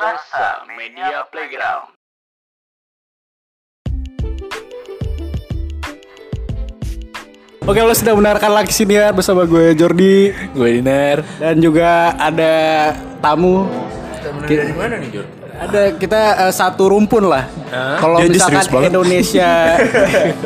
Rasa Media Playground. Oke lo sudah mendengarkan lagi siniar bersama gue Jordi Gue Dinar. dan juga ada tamu Dari mana nih Jor? Ada kita eh, satu rumpun lah. Kalau Dia- dia misalkan. Indonesia,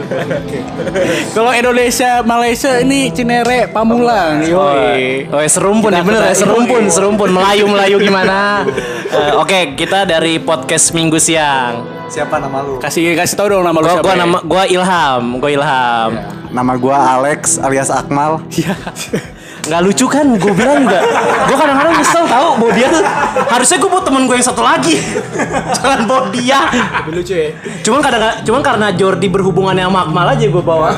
kalau Indonesia Malaysia ini Cinere Pamulang, yoi. Oh, ya, serumpun Kita- ya bener ya kita- serumpun yoi. serumpun melayu melayu gimana Eh, Oke kita dari podcast minggu siang Siapa nama lu? Kasih kasih tahu dong nama lu Gua, siapa. gua ya? nama gua Ilham gua Ilham Nama gua Alex alias Akmal. nggak lucu kan gue bilang nggak gue kadang-kadang nyesel tahu bawa dia tuh harusnya gue bawa temen gue yang satu lagi jangan bawa dia lucu ya. cuman kadang cuman karena Jordi berhubungannya sama Akmal aja gue bawa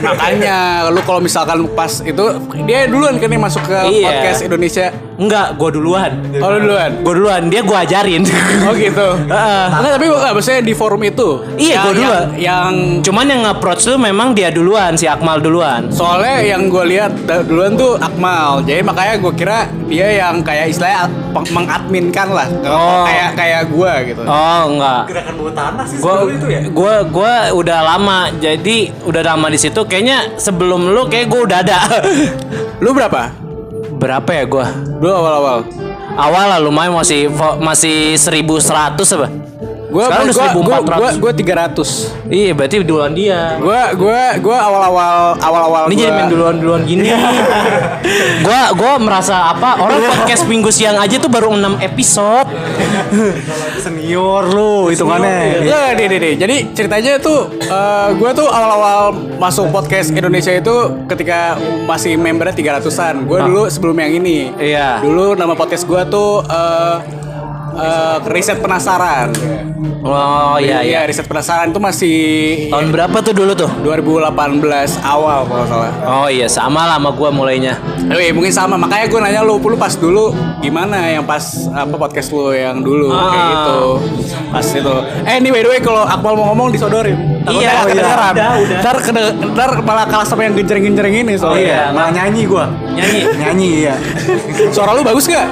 Makanya lu kalau misalkan pas itu dia duluan kan yang masuk ke Iya. podcast Indonesia. Enggak, gue duluan. Oh lu duluan. Gue duluan, dia gue ajarin. Oh gitu. Heeh. Enggak tapi enggak maksudnya di forum itu. Iya, Yang- gua duluan. Yang, yang Cuman yang nge-approach tuh memang dia duluan, si Akmal duluan. soalnya yang gue lihat duluan tuh Akmal. Jadi makanya gue kira dia yang kayak istilahnya mengadminkan lah. Oh. Kayak kayak gue gitu. Oh, enggak. Gerakan bawah tanah sih Gua, itu ya. gua, gua udah lama, jadi udah lama di situ. Kayaknya sebelum lu kayak gua udah ada. Lu berapa? Berapa ya gua? Dulu awal-awal. Awal lah lumayan masih masih 1100 apa? Gue Sekarang udah gue 1400. gue 300. Iya, berarti duluan dia. Gue gue gue awal-awal awal-awal Ini gua- jadi main duluan-duluan gini. gua gua merasa apa? Orang podcast minggu siang aja tuh baru 6 episode. Senior lu hitungannya. Iya, deh, deh, deh. Jadi ceritanya tuh, gue tuh awal-awal masuk podcast Indonesia itu ketika masih membernya 300-an. Gue dulu sebelum yang ini. Iya. Dulu nama podcast gue tuh eh eh, riset penasaran. Oh iya iya. riset penasaran itu masih Tahun berapa tuh dulu tuh? 2018 awal kalau salah. Oh iya, sama lah sama gua mulainya. Oh, iya, mungkin sama. Makanya gue nanya lu, lu pas dulu gimana yang pas apa podcast lu yang dulu kayak Ah. gitu. Pas itu. Eh, ini by the way kalau Akmal mau ngomong disodorin. Takutnya Iya, iya. kedengeran. Udah, udah. Ntar, kede- ntar malah kalah sama yang genjreng-genjreng ini Oh, soalnya. iya. Malah nyanyi gua. Nyanyi. Nyanyi iya. Suara lu bagus gak?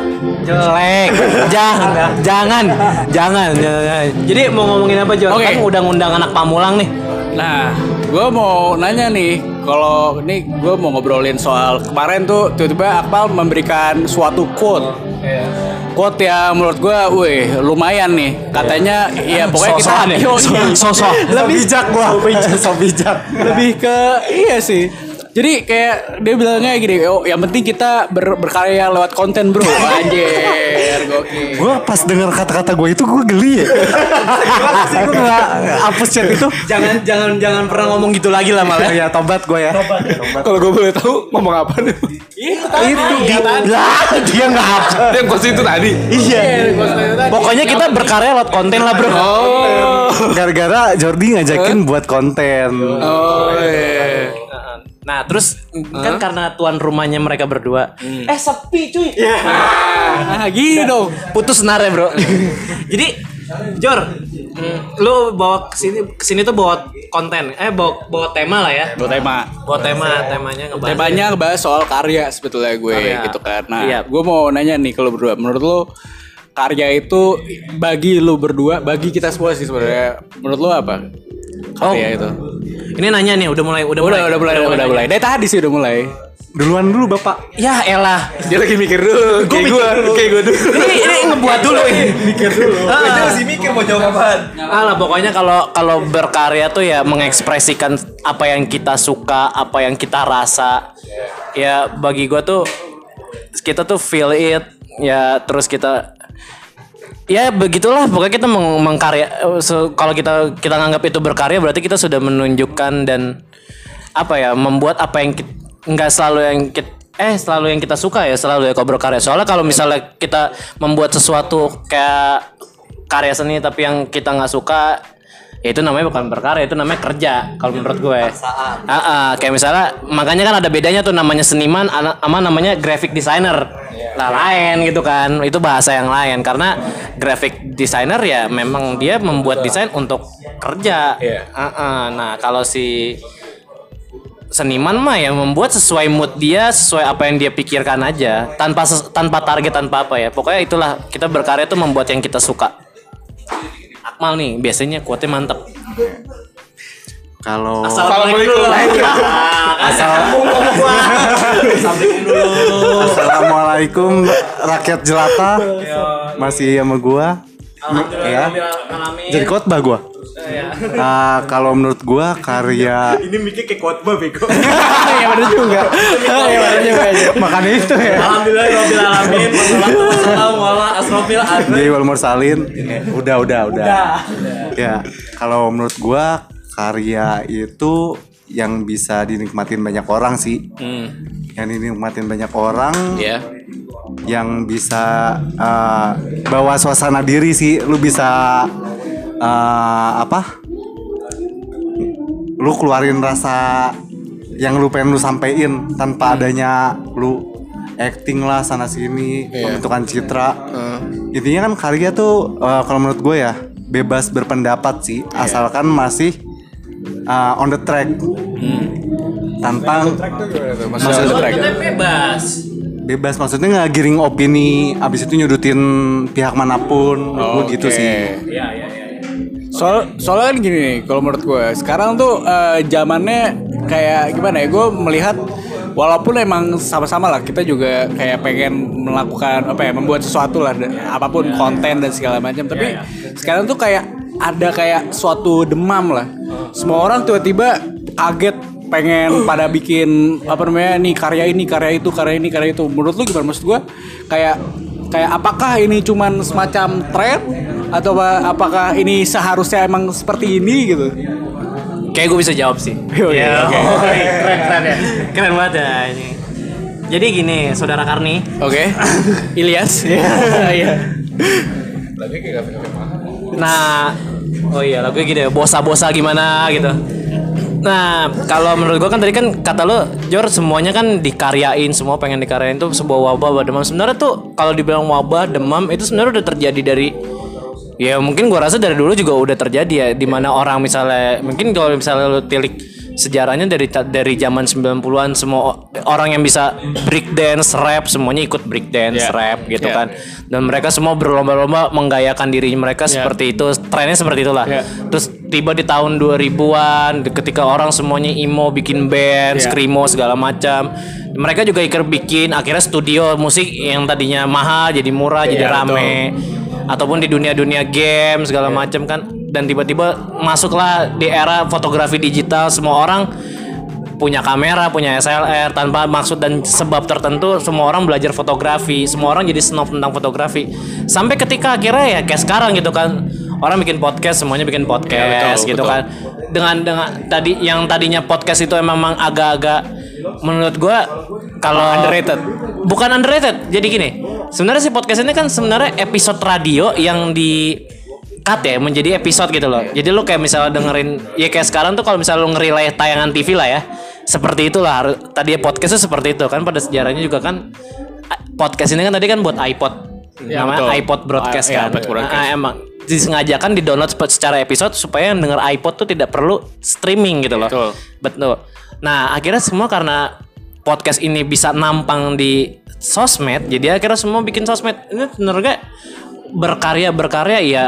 Jelek. jangan, jangan, jangan, jangan. Jadi mau ngomongin apa Jor? Oke. Kan udah ngundang anak Pamulang nih. Nah, gue mau nanya nih, kalau ini gue mau ngobrolin soal kemarin tuh tiba-tiba Akmal memberikan suatu quote. Quote yang menurut gue, wih lumayan nih. Katanya, ya pokoknya kita Sosokan ya? Iya. Sosok. So bijak gua. So bijak. lebih ke iya sih. Jadi kayak dia bilangnya gini, oh yang penting kita ber- berkarya lewat konten bro. Anjir, gokil. Gua pas dengar kata-kata gua itu gua geli ya. Sih gua nggak hapus chat itu? Jangan, jangan, jangan pernah ngomong gitu lagi lah malah. Ya tobat gua ya. Kalau gue boleh tahu ngomong apa nih? Itu di, lah, dia nggak apa. Yang kos itu tadi. Iya. Pokoknya kita berkarya lewat konten lah bro. Oh, Gara-gara Jordi ngajakin buat konten. oh iya. Nah terus kan karena tuan rumahnya mereka berdua Eh sepi cuy Nah, gini dong. Putus senar ya bro Jadi Jor Lu bawa ke sini ke sini tuh bawa konten Eh bawa, bawa tema lah ya Buat tema. Bawa tema Temanya ngebahas Temanya ngebahas soal karya sebetulnya gue Karya. gitu kan. Nah, Iya. gue mau nanya nih kalau berdua, menurut lo karya itu bagi lo berdua, bagi kita semua sih sebenarnya, menurut lo apa? Karya itu. Ini nanya nih udah mulai Udah, Udah, udah mulai, udah, mulai. Dari tadi sih udah mulai. Duluan dulu Bapak. Ya elah Dia lagi mikir dulu. Kayak mikir gua, dulu. kayak gua dulu. Ini, ini ngebuat dulu ini Mikir dulu. Dia masih mikir mau jawab apaan. Alah pokoknya kalau kalau berkarya tuh ya mengekspresikan apa yang kita suka, apa yang kita rasa. Ya bagi gua tuh kita tuh feel it ya terus kita ya begitulah. Pokoknya kita meng mengkarya eh, so, kalau kita kita nganggap itu berkarya berarti kita sudah menunjukkan dan apa ya membuat apa yang kita nggak selalu yang kita eh selalu yang kita suka ya selalu ya kalau berkarya. Soalnya kalau misalnya kita membuat sesuatu kayak karya seni tapi yang kita nggak suka ya itu namanya bukan berkarya itu namanya kerja kalau menurut gue. Ah, ah, kayak misalnya makanya kan ada bedanya tuh namanya seniman sama namanya graphic designer. Lah lain gitu kan itu bahasa yang lain. Karena graphic designer ya memang dia membuat desain untuk kerja. Ah, ah. nah kalau si seniman mah ya membuat sesuai mood dia, sesuai apa yang dia pikirkan aja, tanpa tanpa target tanpa apa ya. Pokoknya itulah kita berkarya tuh membuat yang kita suka. Akmal nih biasanya kuatnya mantep. Kalau Assalamualaikum. Assalamualaikum rakyat jelata masih sama gua. Ya. Jadi khotbah gua. Ah, kalau menurut gua karya Ini mikir kayak khotbah bego. ya benar juga. ya benar juga. makanya itu ya. Alhamdulillah rabbil alamin. Wassalatu wassalamu ala asrofil anbiya. Jadi wal mursalin udah udah udah. Ya, kalau menurut gua karya itu yang bisa dinikmatin banyak orang sih. Yang dinikmatin banyak orang Ya. Yang bisa uh, bawa suasana diri sih. Lu bisa uh, apa? Lu keluarin rasa yang lu pengen lu sampein tanpa adanya lu acting lah sana sini pembentukan citra. Intinya kan karya tuh uh, kalau menurut gue ya bebas berpendapat sih. Asalkan masih uh, on the track. Tanpa Maksudnya Kita bebas. Bebas maksudnya nggak giring opini abis itu nyudutin pihak mana pun menurut gue gitu Oke. sih Soal soalnya kan gini nih, kalau menurut gue sekarang tuh eh, zamannya kayak gimana ya? Gue melihat walaupun emang sama-sama lah kita juga kayak pengen melakukan apa ya, membuat sesuatu lah, apa pun konten dan segala macam. Tapi sekarang tuh kayak ada kayak suatu demam lah. Semua orang tiba-tiba kaget pengen pada bikin apa namanya nih karya ini karya itu karya ini karya itu. Menurut lu gimana? Maksud gue kayak kayak apakah ini cuman semacam tren? Atau apa- apakah ini seharusnya emang seperti ini gitu? Kayak gue bisa jawab sih. Yoi, Ya, oke. oi, keren keren ya. Keren banget ya ini. Jadi gini, saudara Karni, oke. Ilyas. Iya. Nah, oh iya lagunya gini ya, bosa-bosa gimana gitu. Nah, kalau menurut gua kan tadi kan kata lo, Jor semuanya kan dikaryain, semua pengen dikaryain itu sebuah wabah, wabah demam. Sebenarnya tuh kalau dibilang wabah demam itu sebenarnya udah terjadi dari ya mungkin gua rasa dari dulu juga udah terjadi ya di mana orang misalnya mungkin kalau misalnya lo tilik sejarahnya dari dari zaman 90-an semua orang yang bisa break dance, rap semuanya ikut break dance, Yeah. rap gitu Yeah. kan. Dan mereka semua berlomba-lomba menggayakan diri mereka seperti itu. Trennya seperti itulah. Yeah. Terus tiba di tahun 2000-an di- ketika orang semuanya emo bikin band, Yeah. screamo segala macam. Mereka juga ikut bikin akhirnya studio musik yang tadinya mahal jadi murah, jadi Yeah, rame. Ataupun di dunia-dunia game segala macam kan dan tiba-tiba masuklah di era fotografi digital semua orang punya kamera, punya SLR tanpa maksud dan sebab tertentu semua orang belajar fotografi, semua orang jadi snob tentang fotografi. Sampai ketika akhirnya ya kayak sekarang gitu kan. Orang bikin podcast, semuanya bikin podcast betul, gitu betul. kan. Dengan dengan tadi yang tadinya podcast itu emang agak-agak menurut gua kalau Underrated. Bukan underrated. Jadi gini, sebenarnya si podcast ini kan sebenarnya episode radio yang di cut ya menjadi episode gitu loh. Jadi lu kayak misalnya dengerin ya kayak sekarang tuh kalau misalnya lu ngerilai tayangan TV lah ya. Seperti itulah Haru- tadi ya podcastnya seperti itu kan pada sejarahnya juga kan podcast ini kan tadi kan buat iPod. Ya, namanya betul. iPod broadcast Ah, iya, kan. iPod broadcast. Ah, emang disengajakan di download secara episode supaya yang denger iPod tuh tidak perlu streaming gitu loh. Betul. Betul. Nah, akhirnya semua karena podcast ini bisa nampang di sosmed, jadi akhirnya semua bikin sosmed. Ini gue berkarya berkarya ya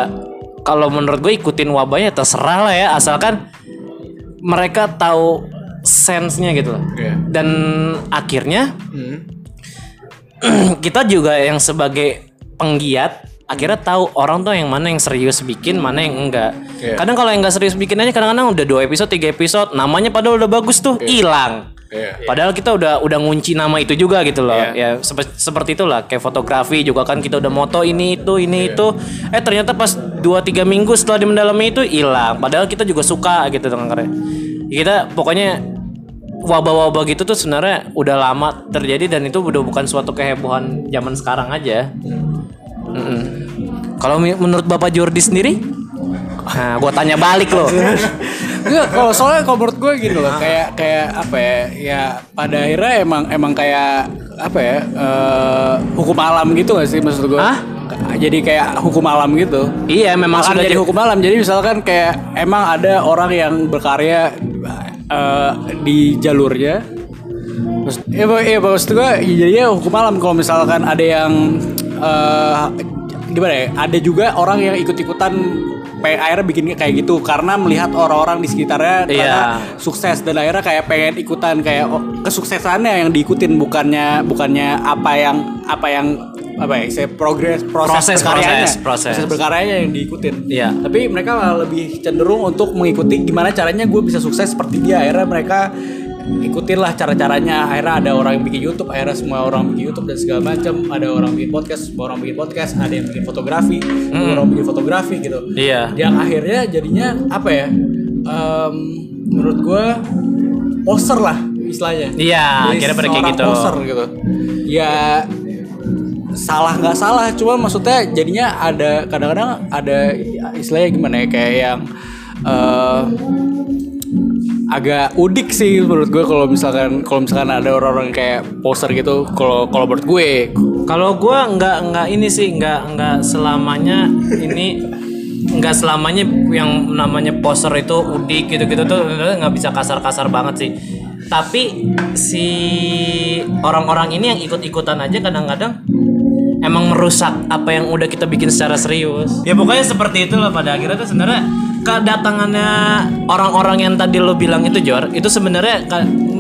kalau menurut gue ikutin wabahnya terserah lah ya asalkan mereka tahu sense-nya gitu loh. Iya. Dan akhirnya kita juga yang sebagai penggiat akhirnya tahu orang tuh yang mana yang serius bikin, mana yang enggak. Iya. Kadang kalau yang enggak serius bikin aja kadang-kadang udah dua episode, tiga episode, namanya padahal udah bagus tuh, hilang. Iya. Padahal kita udah udah ngunci nama itu juga gitu loh. Iya. Ya sepe- seperti itulah kayak fotografi juga kan kita udah moto ini itu ini Iya. itu. Eh ternyata pas 2 3 minggu setelah di mendalami itu hilang. Padahal kita juga suka gitu dengan karya. Kita pokoknya wabah-wabah gitu tuh sebenarnya udah lama terjadi dan itu udah bukan suatu kehebohan zaman sekarang aja. Mm-mm. Kalau mi- menurut Bapak Jordi sendiri? Nah, gua tanya balik loh. Enggak, kalau soalnya kalau menurut gue gini loh, kayak kayak apa ya? Ya pada akhirnya emang emang kayak apa ya? eh, hukum alam gitu gak sih maksud gue? Hah? Jadi kayak hukum alam gitu. iya, memang Malah sudah jadi hukum alam. Jadi misalkan kayak emang ada orang yang berkarya eh, di jalurnya Terus, ya, Pak, ya maksud gue jadinya hukum alam kalau misalkan ada yang eh gimana ya? Ada juga orang yang ikut-ikutan akhirnya bikin kayak gitu karena melihat orang-orang di sekitarnya Iya. sukses dan akhirnya kayak pengen ikutan kayak oh, kesuksesannya yang diikutin bukannya bukannya apa yang apa yang apa ya saya progres proses, Proses, berkaryanya proses, proses. berkaryanya yang diikutin Iya. tapi mereka lebih cenderung untuk mengikuti gimana caranya gue bisa sukses seperti dia akhirnya mereka ikutin lah cara-caranya. Akhirnya ada orang yang bikin YouTube akhirnya semua orang bikin YouTube dan segala macam. Ada orang bikin podcast semua orang bikin podcast. Ada yang bikin fotografi semua orang bikin fotografi gitu. Iya. yang akhirnya jadinya apa ya Em, menurut gue poster lah istilahnya. Iya, akhirnya pada kayak gitu. poster gitu. Ya salah nggak salah cuma maksudnya jadinya ada kadang-kadang ada istilahnya gimana ya kayak yang eh agak udik sih menurut gue kalau misalkan kalau misalkan ada orang-orang kayak poster gitu kalau kalau menurut gue Kalau gua nggak nggak ini sih nggak nggak selamanya ini nggak selamanya yang namanya poster itu udik gitu-gitu tuh nggak bisa kasar-kasar banget sih. Tapi si orang-orang ini yang ikut-ikutan aja kadang-kadang emang merusak apa yang udah kita bikin secara serius. Ya pokoknya seperti itulah pada akhirnya tuh sebenarnya kedatangannya orang-orang yang tadi lo bilang itu Jor, itu sebenarnya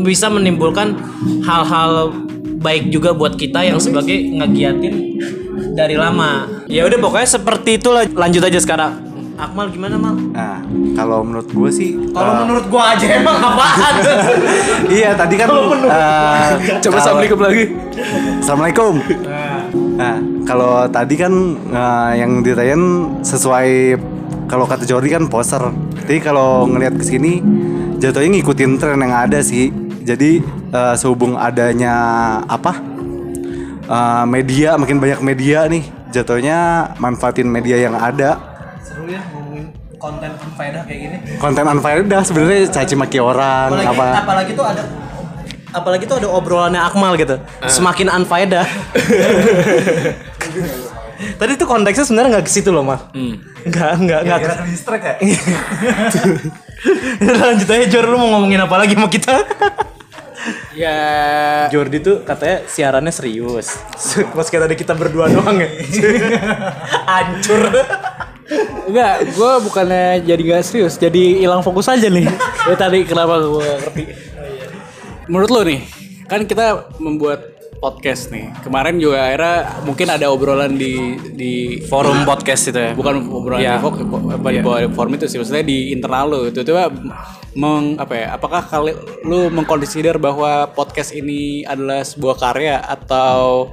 bisa menimbulkan hal-hal baik juga buat kita yang sebagai ngegiatin dari lama. Ya udah pokoknya seperti itulah. Lanjut aja sekarang. Akmal gimana mal? Nah, kalau menurut gue sih Kalau eh, menurut gua aja emang apaan? Iya tadi kan eh, Coba kalau- assalamualaikum lagi. Assalamualaikum. Nah, kalau tadi kan eh, yang ditanyain sesuai kalau kata Jordi kan poster. Jadi kalau ngelihat ke sini jatuhnya ngikutin tren yang ada sih. Jadi eh, sehubung adanya apa? eh, media makin banyak media nih, jatuhnya manfaatin media yang ada. Seru ya ngomongin konten faedah kayak gini. Konten unfaedah sebenarnya caci maki orang apalagi, apa? apalagi tuh ada apalagi tuh ada obrolannya Akmal gitu semakin unfaedah tadi tuh konteksnya sebenarnya nggak ke situ loh mal nggak nggak nggak. Distract ya? lanjut aja Jor. Lu mau ngomongin apa lagi sama kita? Ya. Jordi tuh katanya siarannya serius. Pas kita tadi kita berdua doang ya. Hancur. Enggak, gue bukannya jadi gak serius, jadi hilang fokus aja nih. Ya tadi kenapa gue ngerti. Menurut lo nih, kan kita membuat podcast nih. Kemarin juga akhirnya mungkin ada obrolan di di forum podcast itu ya bukan obrolan Iya. di, fok- apa, di bawah forum itu sih, maksudnya di internal lo itu coba meng apa ya? Apakah kali lu mengconsider bahwa podcast ini adalah sebuah karya atau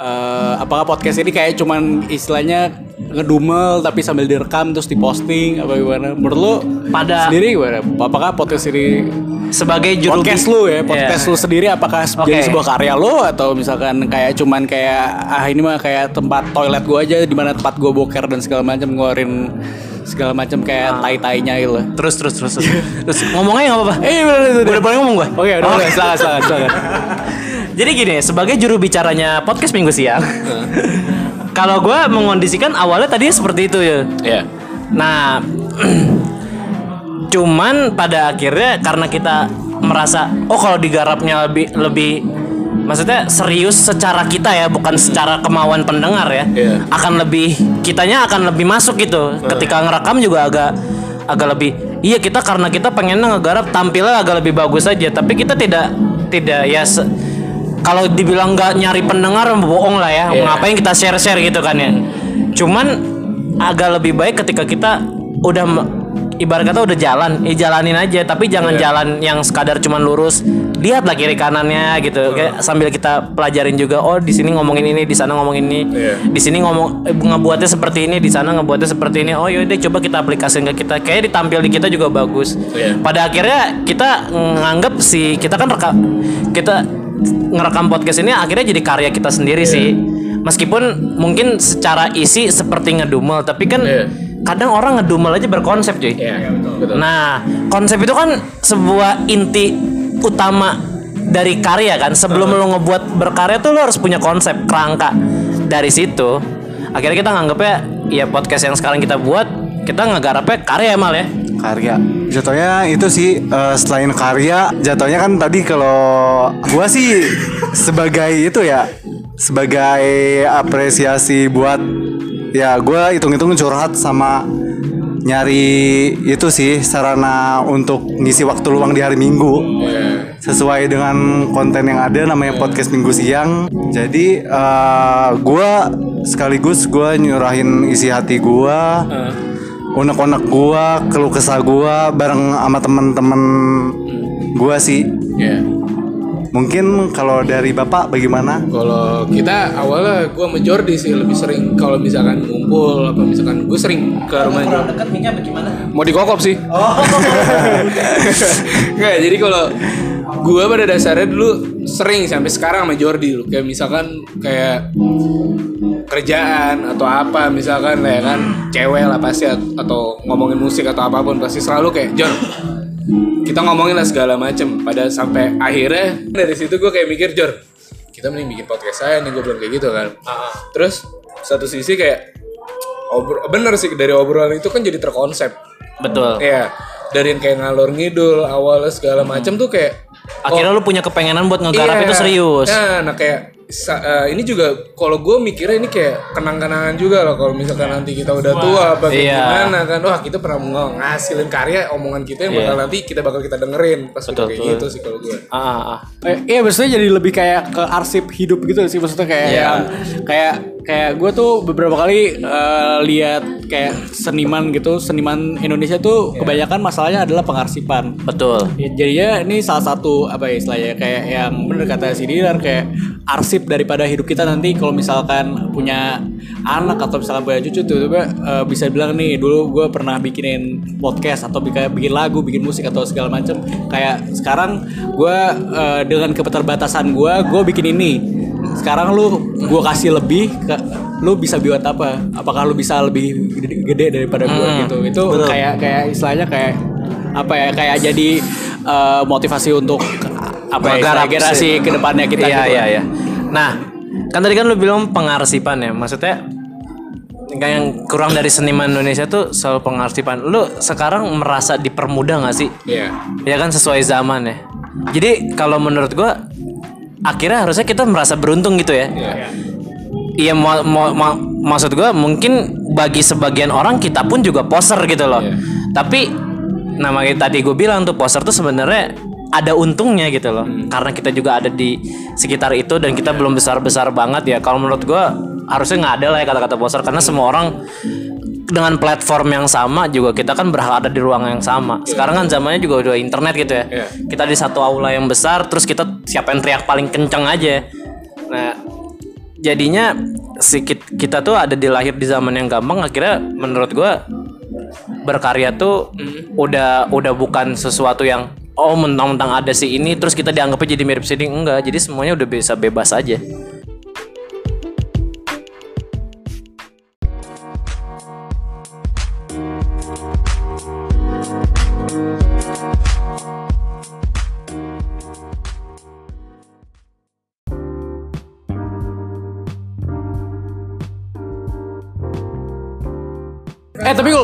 eh, apakah podcast ini kayak cuman istilahnya ngedumel tapi sambil direkam terus diposting apa gimana? Menurut lu Pada- sendiri gimana? Apakah podcast ini sebagai juru podcast lu ya podcast Iya. lu sendiri apakah jadi Oke. sebuah karya lu atau misalkan kayak cuman kayak ah ini mah kayak tempat toilet gua aja di mana tempat gua boker dan segala macam ngeluarin segala macam kayak tai tainya gitu terus terus terus terus, terus ngomongnya nggak apa-apa eh bener, bener, udah boleh ngomong gue oke udah boleh silakan silakan silakan Jadi gini, sebagai juru bicaranya podcast minggu siang, kalau gue mengondisikan awalnya tadi seperti itu ya. ya Nah, cuman pada akhirnya karena kita merasa oh kalau digarapnya lebih lebih maksudnya serius secara kita ya bukan secara kemauan pendengar ya Iya. akan lebih kitanya akan lebih masuk gitu ketika ngerekam juga agak agak lebih iya kita karena kita pengennya ngegarap tampilnya agak lebih bagus aja tapi kita tidak tidak ya se- kalau dibilang nggak nyari pendengar bohong lah ya Iya. ngapain kita share share gitu kan ya cuman agak lebih baik ketika kita udah ibarat kata udah jalan, eh jalanin aja tapi jangan Iya. jalan yang sekadar cuman lurus. Lihat lah kiri kanannya gitu. Kayak sambil kita pelajarin juga oh di sini ngomongin ini, di sana ngomongin ini. Iya. Di sini ngomong eh, ngebuatnya seperti ini, di sana ngebuatnya seperti ini. Oh yaudah coba kita aplikasikan ke kita. Kayak ditampil di kita juga bagus. Iya. Pada akhirnya kita nganggap si kita kan rekam kita ngerekam podcast ini akhirnya jadi karya kita sendiri Iya. sih. Meskipun mungkin secara isi seperti ngedumel, tapi kan Iya. kadang orang ngedumel aja berkonsep cuy. Iya, betul. betul. Nah, konsep itu kan sebuah inti utama dari karya kan. Sebelum lo ngebuat berkarya tuh lo harus punya konsep kerangka. Dari situ, akhirnya kita nganggapnya ya podcast yang sekarang kita buat kita ngegarapnya karya mal ya. Karya. Jatuhnya itu sih eh, selain karya jatuhnya kan tadi kalau gua sih sebagai itu ya sebagai apresiasi buat ya gua hitung-hitung curhat sama nyari itu sih sarana untuk ngisi waktu luang di hari Minggu. Sesuai dengan konten yang ada namanya podcast Minggu siang. Jadi eh, gua sekaligus gua nyurahin isi hati gua unek-unek gua, keluh kesah gua bareng sama temen-temen gua sih. Iya. Mungkin kalau dari Bapak bagaimana? Kalau kita awalnya gue sama Jordi sih lebih sering kalau misalkan ngumpul apa misalkan gue sering ke rumah Jordi. dekat minyak bagaimana? Mau dikokop sih. Oh. Nggak, jadi kalau gue pada dasarnya dulu sering sampai sekarang sama Jordi lu kayak misalkan kayak kerjaan atau apa misalkan ya kan cewek lah pasti at- atau ngomongin musik atau apa pun pasti selalu kayak Jor kita ngomongin lah segala macem. Pada sampai akhirnya dari situ gue kayak mikir Jor kita mending bikin podcast saya nih gue bilang kayak gitu kan. Terus satu sisi kayak bener sih dari obrolan itu kan jadi terkonsep. Betul. Iya, dari yang kayak ngalor ngidul awalnya segala macam tuh kayak Akhirnya lu punya kepengenan buat ngegarap Iya. itu serius. Nah, nah kayak sa- eh, ini juga kalau gue mikirnya ini kayak kenang-kenangan juga loh kalau misalkan nanti kita udah tua apa kayak Iya. gimana kan wah kita pernah ng- ngasilin karya omongan kita yang bakal nanti kita bakal kita dengerin pas udah kayak gitu sih kalau gue. Ah, ah, ah. Eh, iya maksudnya jadi lebih kayak ke arsip hidup gitu sih maksudnya kayak Iya. yang- kayak kayak gue tuh beberapa kali eh, lihat kayak seniman gitu seniman Indonesia tuh kebanyakan masalahnya adalah pengarsipan. Betul. Ya, jadinya ini salah satu apa ya istilahnya kayak yang bener kata si Dinar kayak arsip daripada hidup kita nanti kalau misalkan punya anak atau misalkan punya cucu tuh tiba bisa bilang nih dulu gue pernah bikinin podcast atau bikin bikin lagu bikin musik atau segala macem kayak sekarang gue eh, dengan keterbatasan gue gue bikin ini sekarang lu gue kasih lebih ke lu bisa buat apa apakah lu bisa lebih gede, gede daripada gue gitu itu kayak kayak istilahnya kayak apa ya kayak jadi eh, motivasi untuk apa ya generasi sih. ke depannya kita iya, gitu. iya, iya. Nah, kan tadi kan lu bilang pengarsipan ya. Maksudnya kayak yang kurang dari seniman Indonesia tuh soal pengarsipan. Lu sekarang merasa dipermudah gak sih? Iya. Ya kan sesuai zaman ya. Jadi kalau menurut gua akhirnya harusnya kita merasa beruntung gitu ya. Iya mau, mau, mau- maksud gua mungkin bagi sebagian orang kita pun juga poser gitu loh. Tapi namanya tadi gue bilang tuh poser tuh sebenarnya ada untungnya gitu loh. Karena kita juga ada di sekitar itu dan kita belum besar-besar banget ya. Kalau menurut gua harusnya nggak ada lah ya kata-kata poser karena semua orang dengan platform yang sama juga kita kan berhak ada di ruang yang sama. Sekarang kan zamannya juga udah internet gitu ya. Iya. Kita di satu aula yang besar terus kita siapa yang teriak paling kenceng aja. Nah, jadinya si kit- kita tuh ada di lahir di zaman yang gampang akhirnya menurut gua berkarya tuh udah udah bukan sesuatu yang oh mentang-mentang ada si ini terus kita dianggapnya jadi mirip sini enggak jadi semuanya udah bisa bebas aja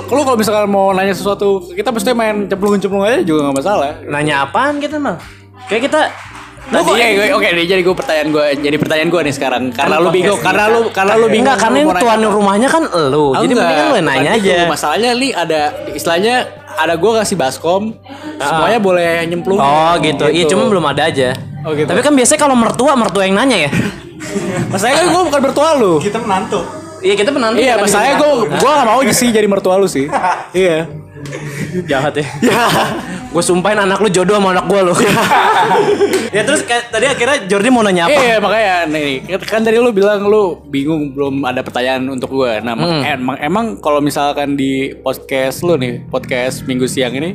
lu lu kalau misalkan mau nanya sesuatu kita pasti main cemplung-cemplung aja juga nggak masalah. nanya apaan kita mah kayak kita Lu kok, eh, gue- oke, nih, jadi gue pertanyaan gue, jadi pertanyaan gue nih sekarang. Karena lu bingung, karena lu, karena lu bingung. enggak karena ini tuan apa. rumahnya kan lu Oh, jadi enggak, mendingan lu nanya gitu. aja Masalahnya li ada istilahnya ada gue kasih baskom, semuanya boleh nyemplung. oh gitu iya cuma belum ada aja Oh, gitu. tapi kan biasanya kalau mertua mertua yang nanya ya Masalahnya kan gue bukan mertua lu. Kita menantu. Iya kita menanti Iya, kan masalahnya gue gue gak mau sih jadi mertua lu sih. iya. jahat ya. gue sumpahin anak lu jodoh sama anak gue lu. ya terus kayak tadi akhirnya Jordi mau nanya apa? Iya makanya nih kan tadi lu bilang lu bingung belum ada pertanyaan untuk gue. Nah mak- emang emang kalau misalkan di podcast lu nih podcast minggu siang ini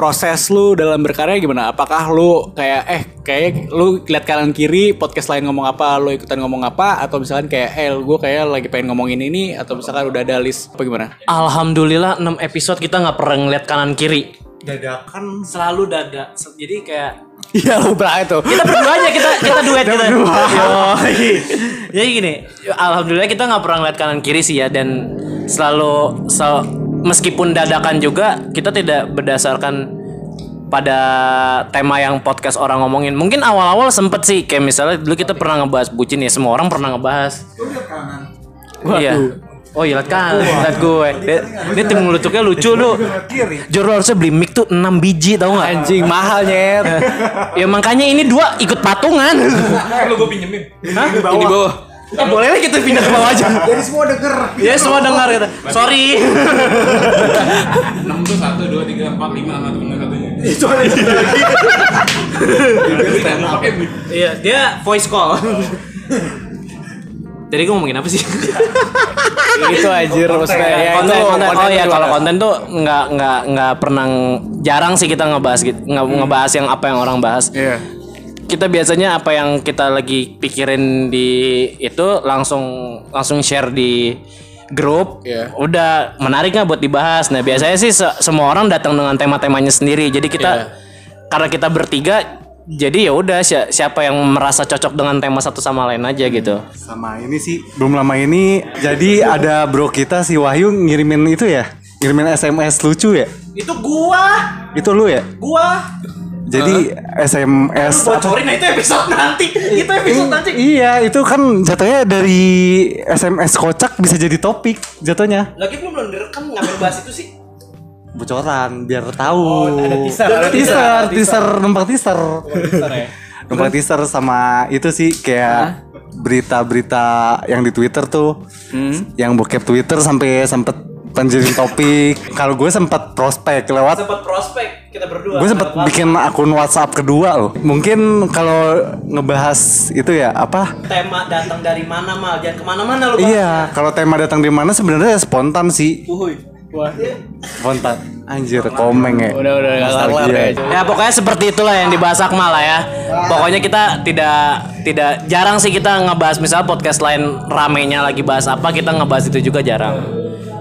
proses lu dalam berkarya gimana? Apakah lu kayak eh kayak lu lihat kanan kiri podcast lain ngomong apa, lu ikutan ngomong apa atau misalkan kayak eh gue kayak lagi pengen ngomongin ini atau misalkan udah ada list apa gimana? Alhamdulillah 6 episode kita nggak pernah ngeliat kanan kiri. Dadakan Selalu dada. Jadi kayak Iya lu berapa itu? kita berdua aja kita kita duet kita. Yoi. Jadi gini, alhamdulillah kita nggak pernah ngeliat kanan kiri sih ya dan selalu sel- meskipun dadakan juga kita tidak berdasarkan pada tema yang podcast orang ngomongin. Mungkin awal-awal sempet sih kayak misalnya dulu kita pernah ngebahas bucin ya, semua orang pernah ngebahas. Iya. Oh iya liat kan, liat gue. Dia, dia tim ngelucuknya lucu lu. Jor lu harusnya beli mic tuh 6 biji tau gak? Anjing mahal nyet. ya makanya ini dua ikut patungan. Lu gue pinjemin. Hah? Di bawah. Eh, boleh lah kita pindah ke bawah aja. Jadi semua denger. Ya semua dengar gitu. Sorry. 6 tuh 1, 2, 3, 4, 5 satu bener katanya. Itu ada Iya, dia voice call. Jadi gue ngomongin apa sih? itu anjir maksudnya ya konten, itu konten. Oh ya kalau konten tuh nggak nggak nggak pernah jarang sih kita ngebahas gitu nggak ngebahas yang apa yang orang bahas. Iya. Kita biasanya apa yang kita lagi pikirin di itu langsung langsung share di grup. Iya. Udah menarik nggak buat dibahas. Nah biasanya sih se- semua orang datang dengan tema-temanya sendiri. Jadi kita Iya. karena kita bertiga jadi ya udah si- siapa yang merasa cocok dengan tema satu sama lain aja gitu. Sama ini sih belum lama ini jadi ada bro kita si Wahyu ngirimin itu ya. Ngirimin SMS lucu ya. Itu gua, Itu lu ya? gua. Jadi SMS apa? Bocorin nah itu episode nanti. Itu episode nanti. Iya, itu kan jatuhnya dari SMS kocak bisa jadi topik jatuhnya. Lagi belum belum direkam ngapain bahas itu sih? Bocoran biar tahu. ada teaser, Ada teaser, teaser, teaser, numpang teaser. ya. Numpang teaser sama itu sih kayak berita-berita yang di Twitter tuh. Yang bokep Twitter sampai sempet panjangin topik. Kalau gue sempat prospek lewat Sempat prospek kita berdua. gue sempat bikin akun WhatsApp kedua loh. Mungkin kalau ngebahas itu ya apa? tema datang dari mana mal jangan ke mana-mana lu. Iya, kalau tema datang di mana sebenarnya spontan sih. Uhuy. Wah. Spontan. Anjir, komeng ya. Udah udah nggak kelar ya. Ya pokoknya seperti itulah yang dibahas Akmal lah ya. Pokoknya kita tidak tidak jarang sih kita ngebahas misalnya podcast lain ramenya lagi bahas apa kita ngebahas itu juga jarang.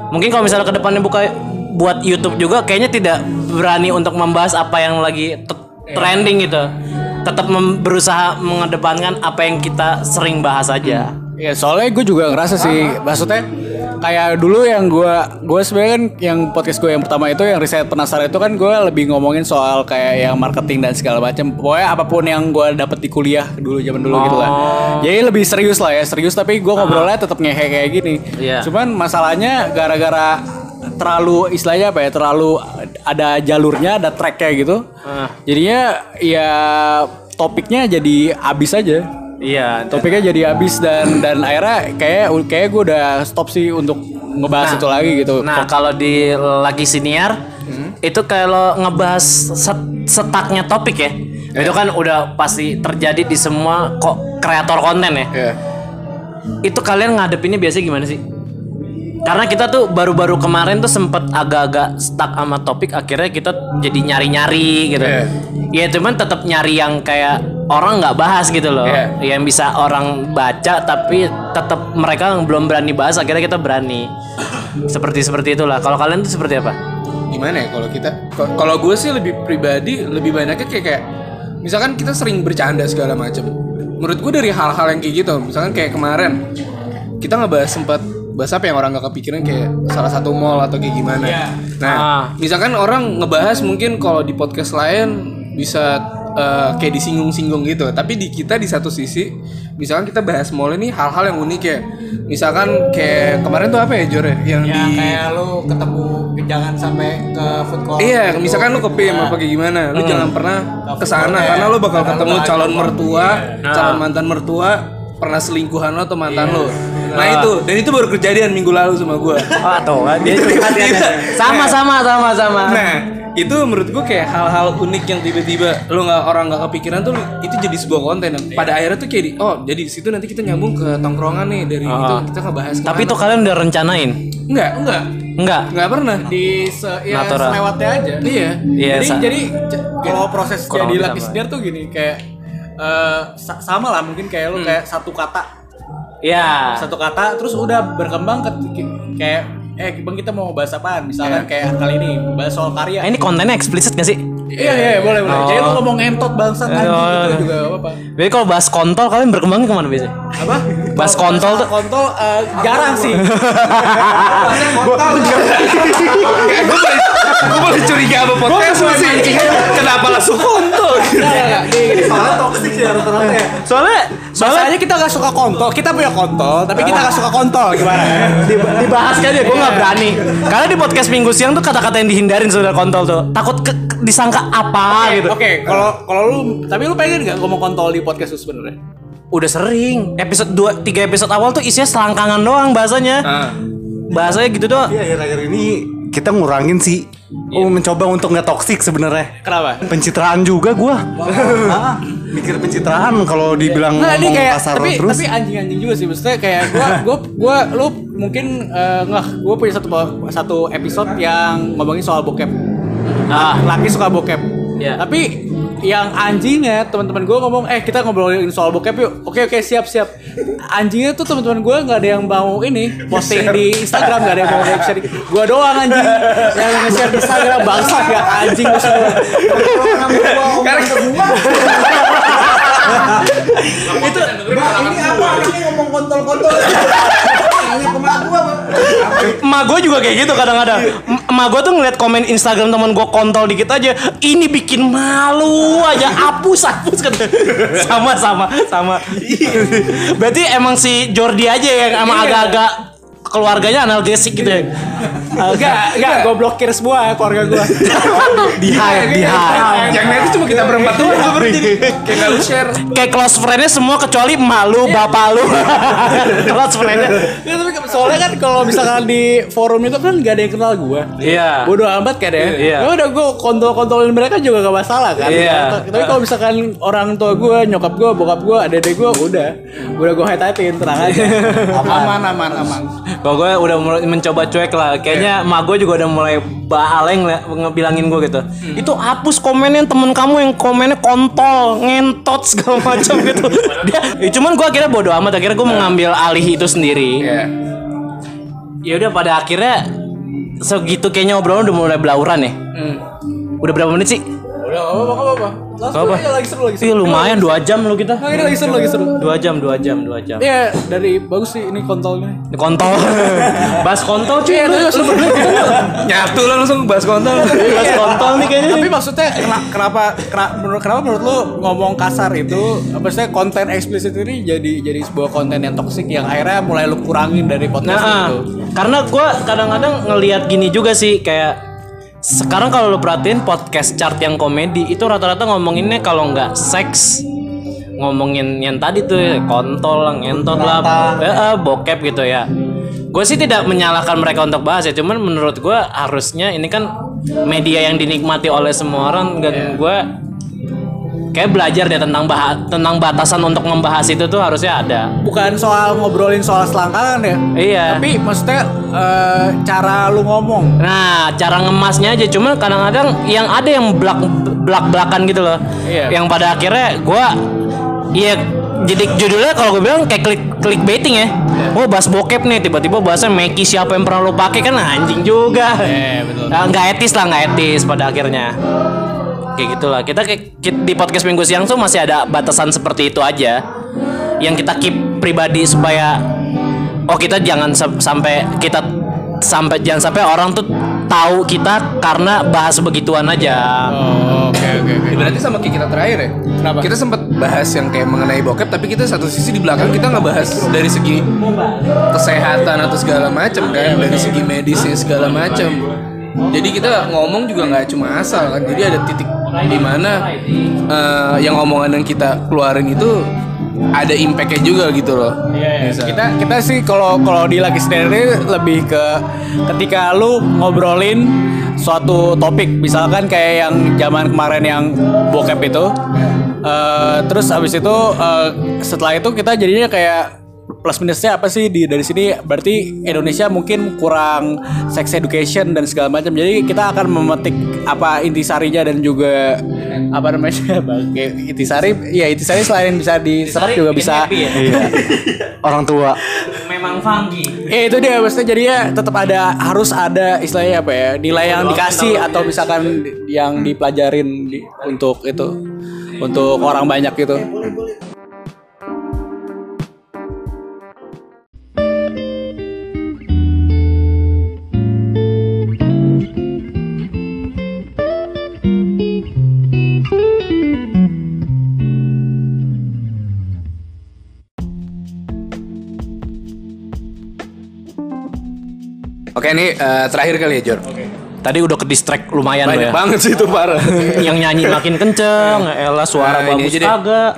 Mungkin kalau misalnya ke depannya buka buat YouTube juga kayaknya tidak berani untuk membahas apa yang lagi t- trending gitu. Tetap berusaha mengedepankan apa yang kita sering bahas aja. Ya soalnya gue juga ngerasa sih maksudnya kayak dulu yang gue gue sebenarnya kan yang podcast gue yang pertama itu yang riset penasaran itu kan gue lebih ngomongin soal kayak yang marketing dan segala macam pokoknya apa pun yang gue dapet di kuliah dulu zaman dulu gitu lah jadi lebih serius lah ya serius tapi gue ngobrolnya tetap ngehe kayak gini. Iya. cuman masalahnya gara-gara terlalu istilahnya apa ya terlalu ada jalurnya ada tracknya gitu jadinya ya topiknya jadi abis aja Iya, topiknya jadi habis dan dan akhirnya kayak kayak gue udah stop sih untuk ngebahas itu lagi gitu. Nah, kalau di lagi siniar itu kalau ngebahas set- setaknya topik ya. Itu kan udah pasti terjadi di semua kok kreator konten ya. Iya. Itu kalian ngadepinnya biasanya gimana sih? Karena kita tuh baru-baru kemarin tuh sempet agak-agak stuck sama topik akhirnya kita jadi nyari-nyari gitu. Iya. Ya cuman tetap nyari yang kayak orang nggak bahas gitu loh. Iya. Yang bisa orang baca tapi tetap mereka belum berani bahas akhirnya kita berani. Seperti seperti itulah. Kalau kalian tuh seperti apa? gimana ya kalau kita kalau gue sih lebih pribadi lebih banyaknya kayak kayak misalkan kita sering bercanda segala macam menurut gue dari hal-hal yang kayak gitu misalkan kayak kemarin kita ngebahas sempat bahas apa yang orang gak kepikiran kayak salah satu mall atau kayak gimana nah Ah. misalkan orang ngebahas mungkin kalau di podcast lain bisa eh, kayak disinggung-singgung gitu tapi di kita di satu sisi misalkan kita bahas mall ini hal-hal yang unik ya misalkan kayak kemarin tuh apa ya Jor ya? yang Ya di kayak lu ketemu jangan sampai ke food court. Iya, gitu. misalkan lu ke PIM apa kayak gimana, lu jangan pernah ke sana Iya. karena lu bakal Karena ketemu calon mertua, Nah. calon mantan mertua, pernah selingkuhan lo atau mantan lo. Nah itu, dan itu baru kejadian minggu lalu sama gua. Oh, kan? Dia sama sama sama sama. Nah, itu menurut gua kayak hal-hal unik yang tiba-tiba lu nggak orang nggak kepikiran tuh itu jadi sebuah konten. Yang pada akhirnya tuh kayak di, oh jadi di situ nanti kita nyambung ke tongkrongan nih dari itu kita ngebahas Tapi itu kalian udah rencanain? enggak enggak Enggak. enggak pernah. Di se ya Natural. selewatnya aja. iya. Iya, jadi sa- jadi j- kalau proses Kurang jadi sama. sendiri tuh gini kayak eh, sa- sama lah mungkin kayak lu kayak satu kata Ya. satu kata terus udah berkembang ke kayak eh bang kita mau bahas apaan misalkan kayak kali ini bahas soal karya Ah, ini kontennya eksplisit gak sih? iya iya iya, boleh boleh jadi lu ngomong entot bangsat anjing Oh. gitu juga gak apa-apa Jadi kalau bahas kontol kalian berkembang ke mana biasanya? apa Bas kontol tuh kontol eh, jarang sih. Gue boleh curiga apa podcast lu sih? Kenapa langsung kontol? Soalnya toxic ya rata-rata ya. Soalnya Masalahnya kita gak suka kontol, kita punya kontol, tapi kita gak suka kontol gimana? Di- dibahas kan ya gue nggak berani. Karena di podcast minggu siang tuh kata-kata yang dihindarin sudah kontol tuh. Takut ke- ke- disangka apa gitu. Oke, kalau kalau lu, tapi lu pengen gak ngomong kontol di podcast lu sebenarnya? udah sering. Episode 2 3 episode awal tuh isinya selangkangan doang bahasanya. Bahasanya gitu doang. Iya akhir-akhir ini kita ngurangin sih. Oh, mencoba untuk nggak toxic sebenarnya. Kenapa? Pencitraan juga gua. Ah, mikir pencitraan kalau dibilang Nah, ngomong kayak kasar tapi terus. tapi anjing-anjing juga sih maksudnya kayak gua gua gua lu mungkin eh, nggak gua punya satu satu episode yang ngomongin soal bokep. Ah. laki suka bokep. Iya. Tapi yang anjingnya teman-teman gue ngomong eh kita ngobrolin soal bokep yuk. Oke oke siap siap. Anjingnya tuh teman-teman gue nggak ada yang mau ini posting di Instagram nggak ada yang mau share gue doang anjing. Yang nge-share di Instagram bangsat ya anjing lu semua. Itu ini apa? ini ngomong kontol-kontol emak gue juga kayak gitu kadang-kadang. M- emak gue tuh ngeliat komen Instagram teman gue kontol dikit aja ini bikin malu aja hapus hapus kan sama sama sama. Berarti emang si Jordi aja yang emang Iya. agak-agak keluarganya analgesik gitu ya Enggak, enggak, gue blokir semua keluarga gue. di hide, di hide. Yang itu cuma kita berempat gue berarti. Kayak nggak lu share. kayak close friendnya semua kecuali malu bapak lu close friendnya Ya, tapi soalnya kan kalau misalkan di forum itu kan gak ada yang kenal gue. iya Bodoh amat kan ya. Iya. Ya udah gue kontol-kontolin mereka juga gak masalah kan. Iya. Tapi kalau misalkan orang tua gue, nyokap gue, bokap gue, adek gue udah udah gue hide tenang aja. aman aman aman. Kalau gue udah mulai mencoba cuek lah, kayaknya emak gue juga udah mulai baleng lah ngebilangin gue gitu. Itu hapus komennya temen kamu yang komennya kontol, ngentot segala macam gitu. Dia, ya cuman gue akhirnya bodo amat, akhirnya gue mengambil alih itu sendiri. Iya. Ya udah pada akhirnya segitu kayaknya obrolan udah mulai belauran ya. Udah berapa menit sih? Udah gak apa-apa gak apa-apa. Langsung Apa? aja lagi seru lagi Iya seru. lumayan dua jam lo kita. Nah, ini lagi seru lagi seru. Dua jam, dua jam, dua jam. Iya dari bagus sih ini kontolnya. Ini Kontol. Bahas kontol cuy. Iya, lu- Nyatu lah langsung bahas kontol. Bahas kontol nih kayaknya. Tapi maksudnya kena- kenapa menurut kenapa menurut lu ngomong kasar itu maksudnya konten eksplisit ini jadi jadi sebuah konten yang toksik yang akhirnya mulai lu kurangin dari podcast Nah, itu. karena gue kadang-kadang ngelihat gini juga sih kayak sekarang kalau lo perhatiin podcast chart yang komedi itu rata-rata ngomonginnya kalau nggak seks. Ngomongin yang tadi tuh ya, kontol lah, ngentot lah, eh, eh, bokep gitu ya. Gue sih tidak menyalahkan mereka untuk bahas ya, cuman menurut gue harusnya ini kan media yang dinikmati oleh semua orang dan gue kayak belajar deh tentang bah tentang batasan untuk membahas itu tuh harusnya ada. Bukan soal ngobrolin soal selangkangan ya. Iya. Tapi maksudnya eh, cara lu ngomong. Nah, cara ngemasnya aja cuma kadang-kadang yang ada yang belak belak belakan gitu loh. Iya. Yang pada akhirnya gua iya jadi judulnya kalau gue bilang kayak klik clickbaiting ya. Oh bahas bokep nih tiba-tiba bahasnya Meki siapa yang pernah lo pakai kan anjing juga. Iya, betul. Nah, nggak etis lah nggak etis pada akhirnya. Kayak gitulah. Kita di podcast minggu siang tuh masih ada batasan seperti itu aja. Yang kita keep pribadi supaya oh kita jangan sam- sampai kita sampai jangan sampai orang tuh tahu kita karena bahas begituan aja. Oh, oke oke oke. Berarti sama kayak kita terakhir ya. Kenapa? Kita sempat bahas yang kayak mengenai bokep, tapi kita satu sisi di belakang kita nggak bahas dari segi kesehatan atau segala macam kan, dari segi medisnya segala macam. Jadi kita ngomong juga nggak cuma asal kan. Jadi ada titik di mana eh, yang omongan yang kita keluarin itu ada impactnya juga gitu loh. Misal. Kita kita sih kalau kalau di lagi sendiri lebih ke ketika lu ngobrolin suatu topik misalkan kayak yang zaman kemarin yang bokep itu eh, terus abis itu eh, setelah itu kita jadinya kayak plus minusnya apa sih di dari sini? Berarti Indonesia mungkin kurang sex education dan segala macam. Jadi kita akan memetik apa intisarinya dan juga apa namanya? Bang kayak intisari. Ya intisari selain bisa diserap juga bisa. Orang tua. Memang funky. Ya itu dia. Maksudnya jadinya tetap ada harus ada istilahnya apa ya? Nilai yang dikasih atau misalkan yang dipelajarin di- untuk itu. Untuk orang banyak gitu. Oke nih eh, terakhir kali ya Jor. Tadi udah ke distract lumayan lo Banyak ya. banget sih itu parah. Yang nyanyi makin kenceng, elah suara Nah, ini bagus deh. kagak.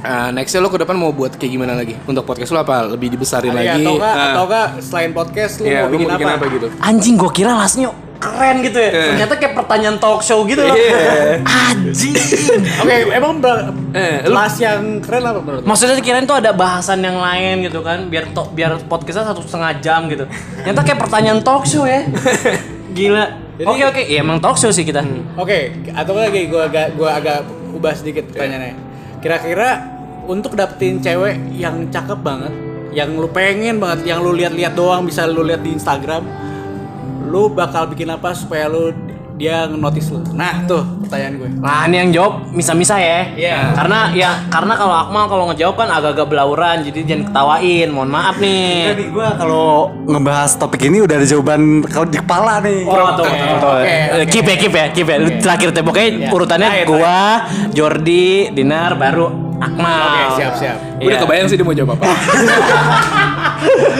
Eh, nextnya lo ke depan mau buat kayak gimana lagi? Untuk podcast lo apa? Lebih dibesarin Iya, lagi? atau enggak, Ah. atau enggak selain podcast lu Iya, mau lo bikin, mau bikin apa? apa gitu? Anjing gua kira lasnya keren gitu ya. Ternyata kayak pertanyaan talk show gitu loh. Iya. Anjing. Oke, emang ber- Eh, lu- kelas yang keren apa menurut? Maksudnya kirain tuh ada bahasan yang lain gitu kan, biar to, biar podcastnya satu setengah jam gitu. Ternyata kayak pertanyaan talk show ya. Gila. Oke oke, iya emang talk show sih kita. Oke, atau lagi gue agak gua agak ubah sedikit pertanyaannya. Kira-kira untuk dapetin cewek yang cakep banget, yang lu pengen banget, yang lu lihat-lihat doang bisa lu lihat di Instagram, lu bakal bikin apa supaya lu dia notice lu? Nah, tuh pertanyaan gue. Nah ini yang jawab misa-misa ya. Iya. Karena ya karena kalau Akmal kalau ngejawab kan agak-agak belauran, jadi jangan ketawain. Mohon maaf nih. Jadi gue kalau ngebahas topik ini udah ada jawaban kalau di kepala nih. Oh, tuh, tuh. oke, Eh, Keep ya, keep ya, keep ya. Terakhir tuh pokoknya urutannya Terakhir, gua, Jordi, Dinar, baru Akmal. Oke, siap, siap. Gue udah Iya. kebayang sih dia mau jawab apa.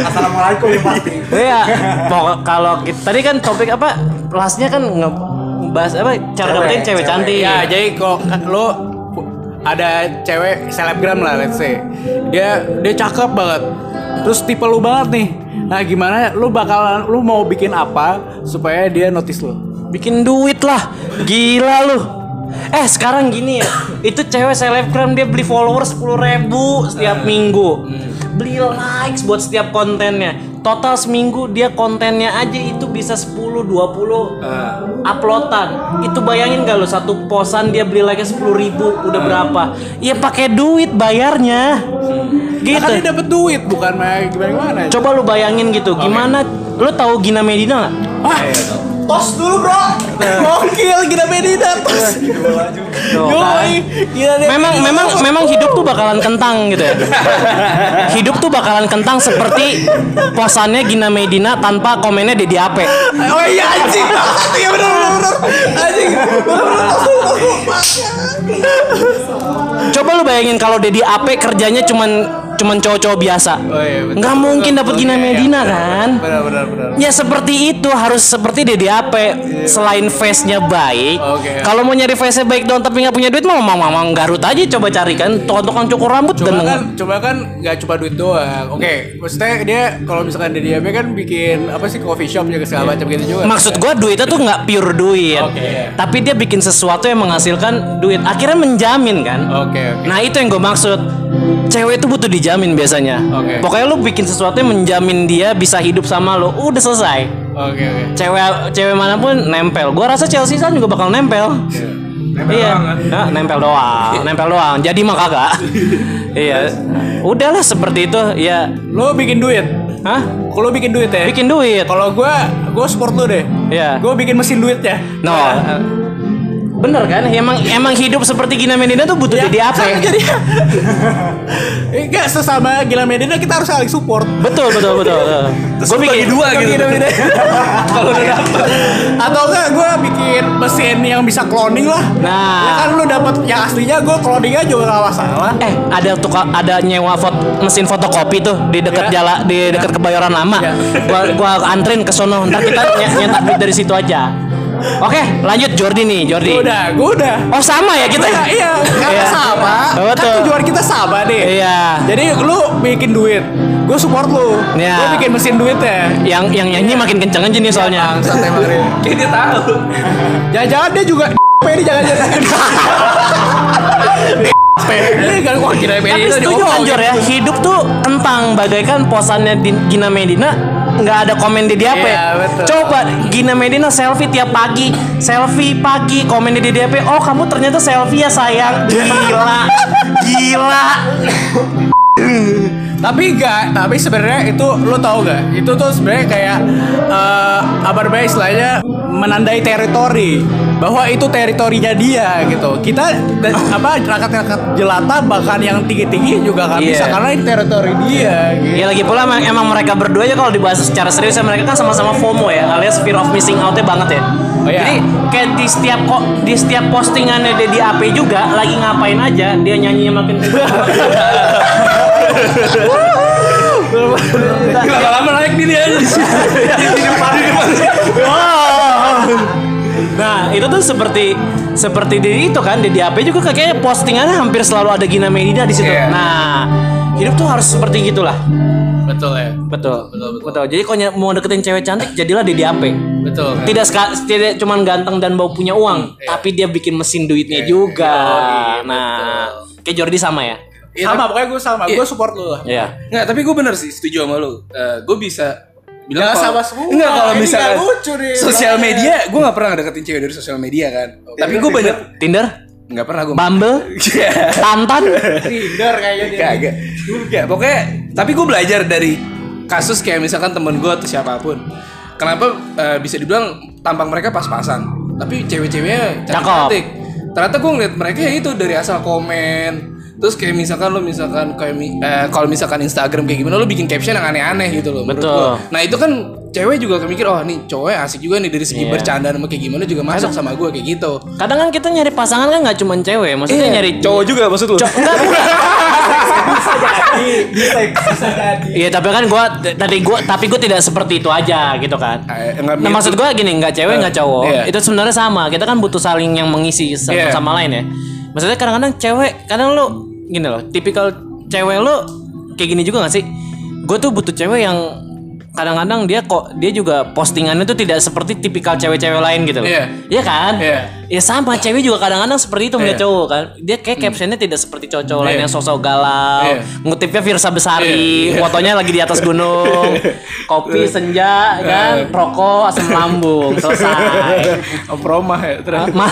Assalamualaikum ya pasti. Iya, pokok kalau kita tadi kan topik apa? Lastnya kan ngebahas apa? Cara dapetin cewek cantik. Ya, jadi kalau kan lu ada cewek selebgram lah let's say. Dia dia cakep banget. Terus tipe lu banget nih. Nah, gimana lu bakalan lu mau bikin apa supaya dia notice lu? Bikin duit lah. Gila lu. Eh sekarang gini ya, itu cewek selebgram dia beli followers 10 ribu setiap minggu. Beli likes buat setiap kontennya. Total seminggu dia kontennya aja itu bisa 10-20 uploadan. Itu bayangin gak lo satu posan dia beli like 10 ribu udah berapa? Ya pakai duit bayarnya. Gitu. Gitu Kan dia dapet duit bukan main gimana gimana. Coba lu bayangin gitu, gimana? Lu tahu Gina Medina nggak? Wah, tos dulu bro. Gokil Gina Medina tos. Yoi, Gina Medina. memang memang memang hidup tuh bakalan kentang gitu ya. hidup tuh bakalan kentang seperti posannya Gina Medina tanpa komennya Dedi Ape. Oh iya anjing. Iya benar benar benar. Anjing. Coba lu bayangin kalau Dedi Ape kerjanya cuman cuman cowok-cowok biasa. Oh iya betul. Nggak mungkin dapat Gina Oke, Medina kan? Benar benar benar. Ya seperti itu harus seperti Dedi Ape selain face-nya baik. Oke. Kalau mau nyari face-nya baik doang tapi nggak punya duit mau mau mau Garut aja coba cari kan tukang cukur rambut Coba dan kan, coba kan nggak cuma duit doang. Oke, maksudnya dia kalau misalkan dia dia kan bikin apa sih coffee shop juga segala macam gitu juga. Maksud gua duitnya tuh nggak pure duit, Oke. tapi dia bikin sesuatu yang menghasilkan duit. Akhirnya menjamin kan. Oke oke. Nah itu yang gue maksud. Cewek itu butuh dijamin biasanya. Oke. Pokoknya lu bikin sesuatu yang menjamin dia bisa hidup sama lu, udah selesai. Oke oke. Cewek cewek mana pun nempel. Gua rasa Chelsea San juga bakal nempel. iya, Nah, nempel doang, nempel doang. Jadi mah kagak. iya. Udahlah seperti itu. Ya, Lo bikin duit. hah? Kalau bikin duit ya. Bikin duit. Kalau gua, gua support lu deh. Iya. Gue bikin mesin duitnya. No. Bener kan? Emang emang hidup seperti Gina Medina tuh butuh jadi apa? Sama jadi. Enggak sesama Gila Medina kita harus saling support. Betul betul betul. Gue bikin dua gitu. Kalau udah dapet. Atau enggak gue bikin mesin yang bisa cloning lah. Nah. Ya kan lu dapat yang aslinya gue cloningnya juga gak masalah. Eh ada tuh ada nyewa fot, mesin fotokopi tuh di dekat Ya. jala di dekat kebayoran lama. Ya. Gua gua anterin ke sono. Ntar kita ny- nyetak duit dari situ aja. Oke, lanjut Jordi nih, Jordi. Gue udah, gue udah. Oh sama ya kita. Iya, iya, karena Iya. sama. Betul. Kan tujuan kita sama nih. Iya. Jadi lu bikin duit, gue support lu. Iya. Gue bikin mesin duitnya. Yang yang nyanyi makin kenceng aja nih soalnya. Bangsat emang dia. Kayak dia tahu. Jangan-jangan dia juga ini jangan-jangan. Ini kan wah kira Tapi setuju ya, hidup tuh kentang bagaikan posannya di Gina Medina nggak ada komen di dia Iya, betul. Coba Gina Medina selfie tiap pagi, selfie pagi, komen di dia Oh kamu ternyata selfie ya sayang, gila, gila. Tapi enggak, tapi sebenarnya itu lo tau gak? Itu tuh sebenarnya kayak eh, apa namanya istilahnya menandai teritori bahwa itu teritorinya dia gitu. Kita dan, apa rakyat-rakyat jelata bahkan yang tinggi-tinggi juga kan Iya. bisa karena itu teritori dia gitu. Ya lagi pula emang, emang mereka berdua ya kalau dibahas secara serius ya mereka kan sama-sama FOMO ya alias fear of missing out-nya banget ya. Oh, iya. Jadi kayak di setiap kok di setiap postingannya dia di AP juga lagi ngapain aja dia nyanyinya makin Lama-lama naik nih dia. Nah itu tuh seperti seperti di itu kan di di AP juga kayaknya postingannya hampir selalu ada Gina Medina di situ. Iya. Nah hidup tuh harus seperti gitulah. Betul ya. Betul. Betul. Jadi kalau mau deketin cewek cantik jadilah di DAP. Betul. Tidak ska- tidak cuman ganteng dan bau punya uang, tapi dia bikin mesin duitnya juga. nah, kayak Jordi sama ya? Sama pokoknya gue sama, gue support lu lah. Iya. Nggak, tapi gue bener sih setuju sama lu. gue bisa bilang kalau- sama semua, Enggak kalau nggak lucu nih, sosial media, gue nggak pernah deketin cewek dari sosial media kan. Tapi gue banyak Tinder, nggak pernah gue. Bumble, Tantan. Tinder kayaknya. Kagak. Ya pokoknya tapi gue belajar dari kasus kayak misalkan temen gue atau siapa pun. Kenapa eh, bisa dibilang tampang mereka pas-pasan, tapi cewek-ceweknya Cakep. cantik. Ternyata gue ngeliat mereka ya itu dari asal komen. Terus kayak misalkan lo misalkan kayak mi- eh, kalau misalkan Instagram kayak gimana lo bikin caption yang aneh-aneh gitu loh. Betul. gua. Nah itu kan cewek juga mikir oh nih cowok asik juga nih dari segi Iya. bercanda sama kayak gimana juga masuk sama gue kayak gitu. Kadang kan kita nyari pasangan kan nggak cuma cewek, maksudnya Iya, nyari cowok juga maksud lo? Co- enggak, bukan. Iya, tapi kan gua tadi gua tapi gua tidak seperti itu aja gitu kan. Eh, Nah, maksud gua gini, nggak cewek nggak cowok. Iya. Itu sebenarnya sama. Kita kan butuh saling yang mengisi satu sama lain ya. Maksudnya kadang-kadang cewek, kadang lu gini loh, tipikal cewek lu kayak gini juga gak sih? Gue tuh butuh cewek yang kadang-kadang dia kok dia juga postingannya tuh tidak seperti tipikal cewek-cewek lain gitu loh. Iya. Iya kan? Iya. Ya sama cewek juga kadang-kadang seperti itu melihat Iya. cowok kan. Dia kayak captionnya tidak seperti cowok-cowok lain Iya. yang sosok galau. Iya. Ngutipnya Virsa Besari, Iya, iya. fotonya lagi di atas gunung. Kopi senja kan, rokok asam lambung, selesai. Oh, promah ya terus. Mau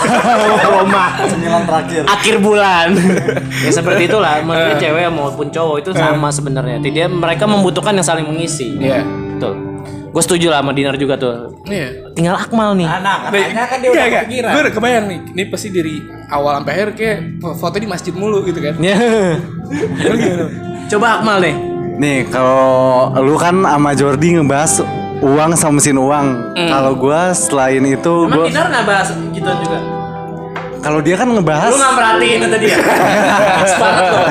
rumah Cemilan terakhir. akhir bulan. ya seperti itulah. Maksudnya cewek maupun cowok itu sama sebenarnya. Dia mereka membutuhkan yang saling mengisi. Iya. Betul. Gue setuju lah sama Dinar juga tuh. Iya. Tinggal Akmal nih. Nah, katanya kan dia udah kepikiran. Gue udah kebayang nih, ini pasti dari awal sampai akhir kayak foto di masjid mulu gitu kan. Ya. Coba Akmal nih. Nih kalau lu kan sama Jordi ngebahas uang sama mesin uang. Kalau gua selain itu Emang gua Dinar nggak bahas gituan juga? kalau dia kan ngebahas Lu nggak perhatiin itu dia. Pas banget loh.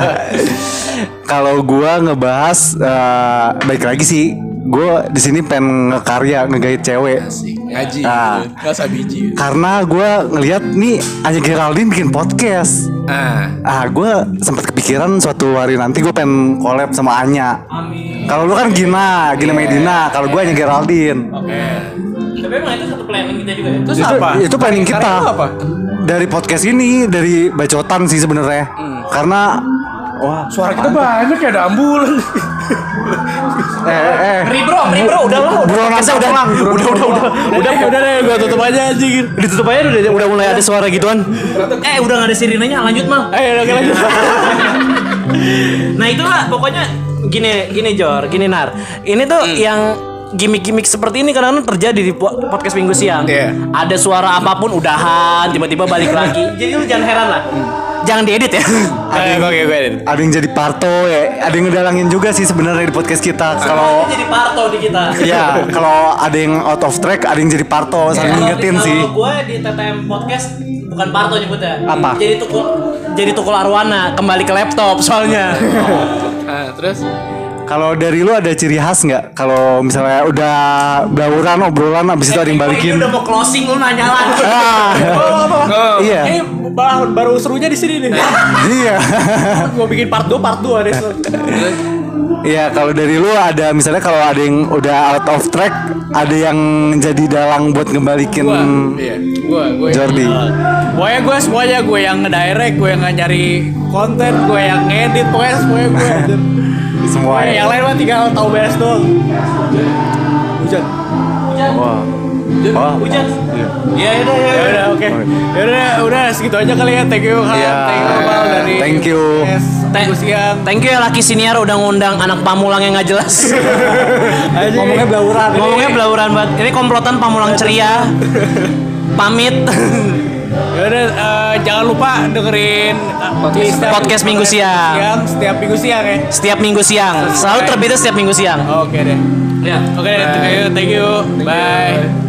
kalau gua ngebahas eh, baik lagi sih gua di sini pengen ngekarya ngegait cewek ngaji. Ah. gitu. Nggak usah biji. karena gua ngelihat nih Anya Geraldine bikin podcast Ah. ah gua sempat kepikiran suatu hari nanti gue pengen collab sama Anya Amin. kalau lu kan Gina Gina Medina kalau gua Anya Geraldine Tapi emang itu satu planning kita juga ya. Terus itu apa? itu planning kita apa? dari podcast ini dari bacotan sih sebenarnya karena wah Suara kita banyak ya ada ambulan. eh eh Beri bro, beri bro, udah lah. Bro, Kita udah, pulang, bro, udah, udah, udah, Udah, udah deh, gue tutup aja anjing. ditutup aja udah, udah mulai ada suara gituan. Eh, udah nggak ada sirinanya, lanjut mal. Ayo, oke lanjut. Nah itulah pokoknya gini, gini Jor, gini Nar. Ini tuh yang gimmick-gimmick seperti ini kadang-kadang terjadi di po- podcast minggu siang. Iya. Ada suara apa pun udahan, tiba-tiba balik lagi. Jadi lu jangan heran lah. Jangan diedit ya. Oke, oke, gue ada yang jadi parto ya ada yang ngedalangin juga sih sebenarnya di podcast kita kalau jadi parto di kita. ya kalau ada yang out of track ada yang jadi parto saling ngingetin sih Kalau gue di TTM podcast bukan parto nyebutnya. Apa? Jadi tukul jadi tukul arwana kembali ke laptop soalnya. Ah, terus kalau dari lu ada ciri khas nggak kalau misalnya udah bauran obrolan abis itu ada yang Ini balikin udah mau closing lu nanya lagi. ah, oh, iya Ini baru, baru serunya di sini nih. iya Gue bikin part 2, part 2 deh. Iya kalau dari lu ada misalnya kalau ada yang udah out of track ada yang jadi dalang buat ngembalikin Gua, iya. Gua, gua. Jordi Pokoknya gue semuanya gue yang ngedirect, gue yang nyari konten, gue yang ngedit, pokoknya semuanya gue. Semua Pokoknya ya. yang lain mah tinggal tahu beres doang. Hujan. Wah. Oh, Hujan. iya. Ya udah ya. Ya udah oke. Ya udah udah segitu aja kali ya. Thank you Han. Iya. Thank you dari Thank you. siang. Thank you ya Laki Siniar udah ngundang anak Pamulang yang nggak jelas. Ngomongnya belauran. Ngomongnya belauran banget. Ini komplotan Pamulang ceria. Pamit. Ya udah eh, jangan lupa dengerin setiap- Podcast Minggu siang. Setiap minggu siang ya. setiap minggu siang. Selalu terbitnya setiap minggu siang. Oke deh. Ya. Oke, deh, thank you, thank you. Bye.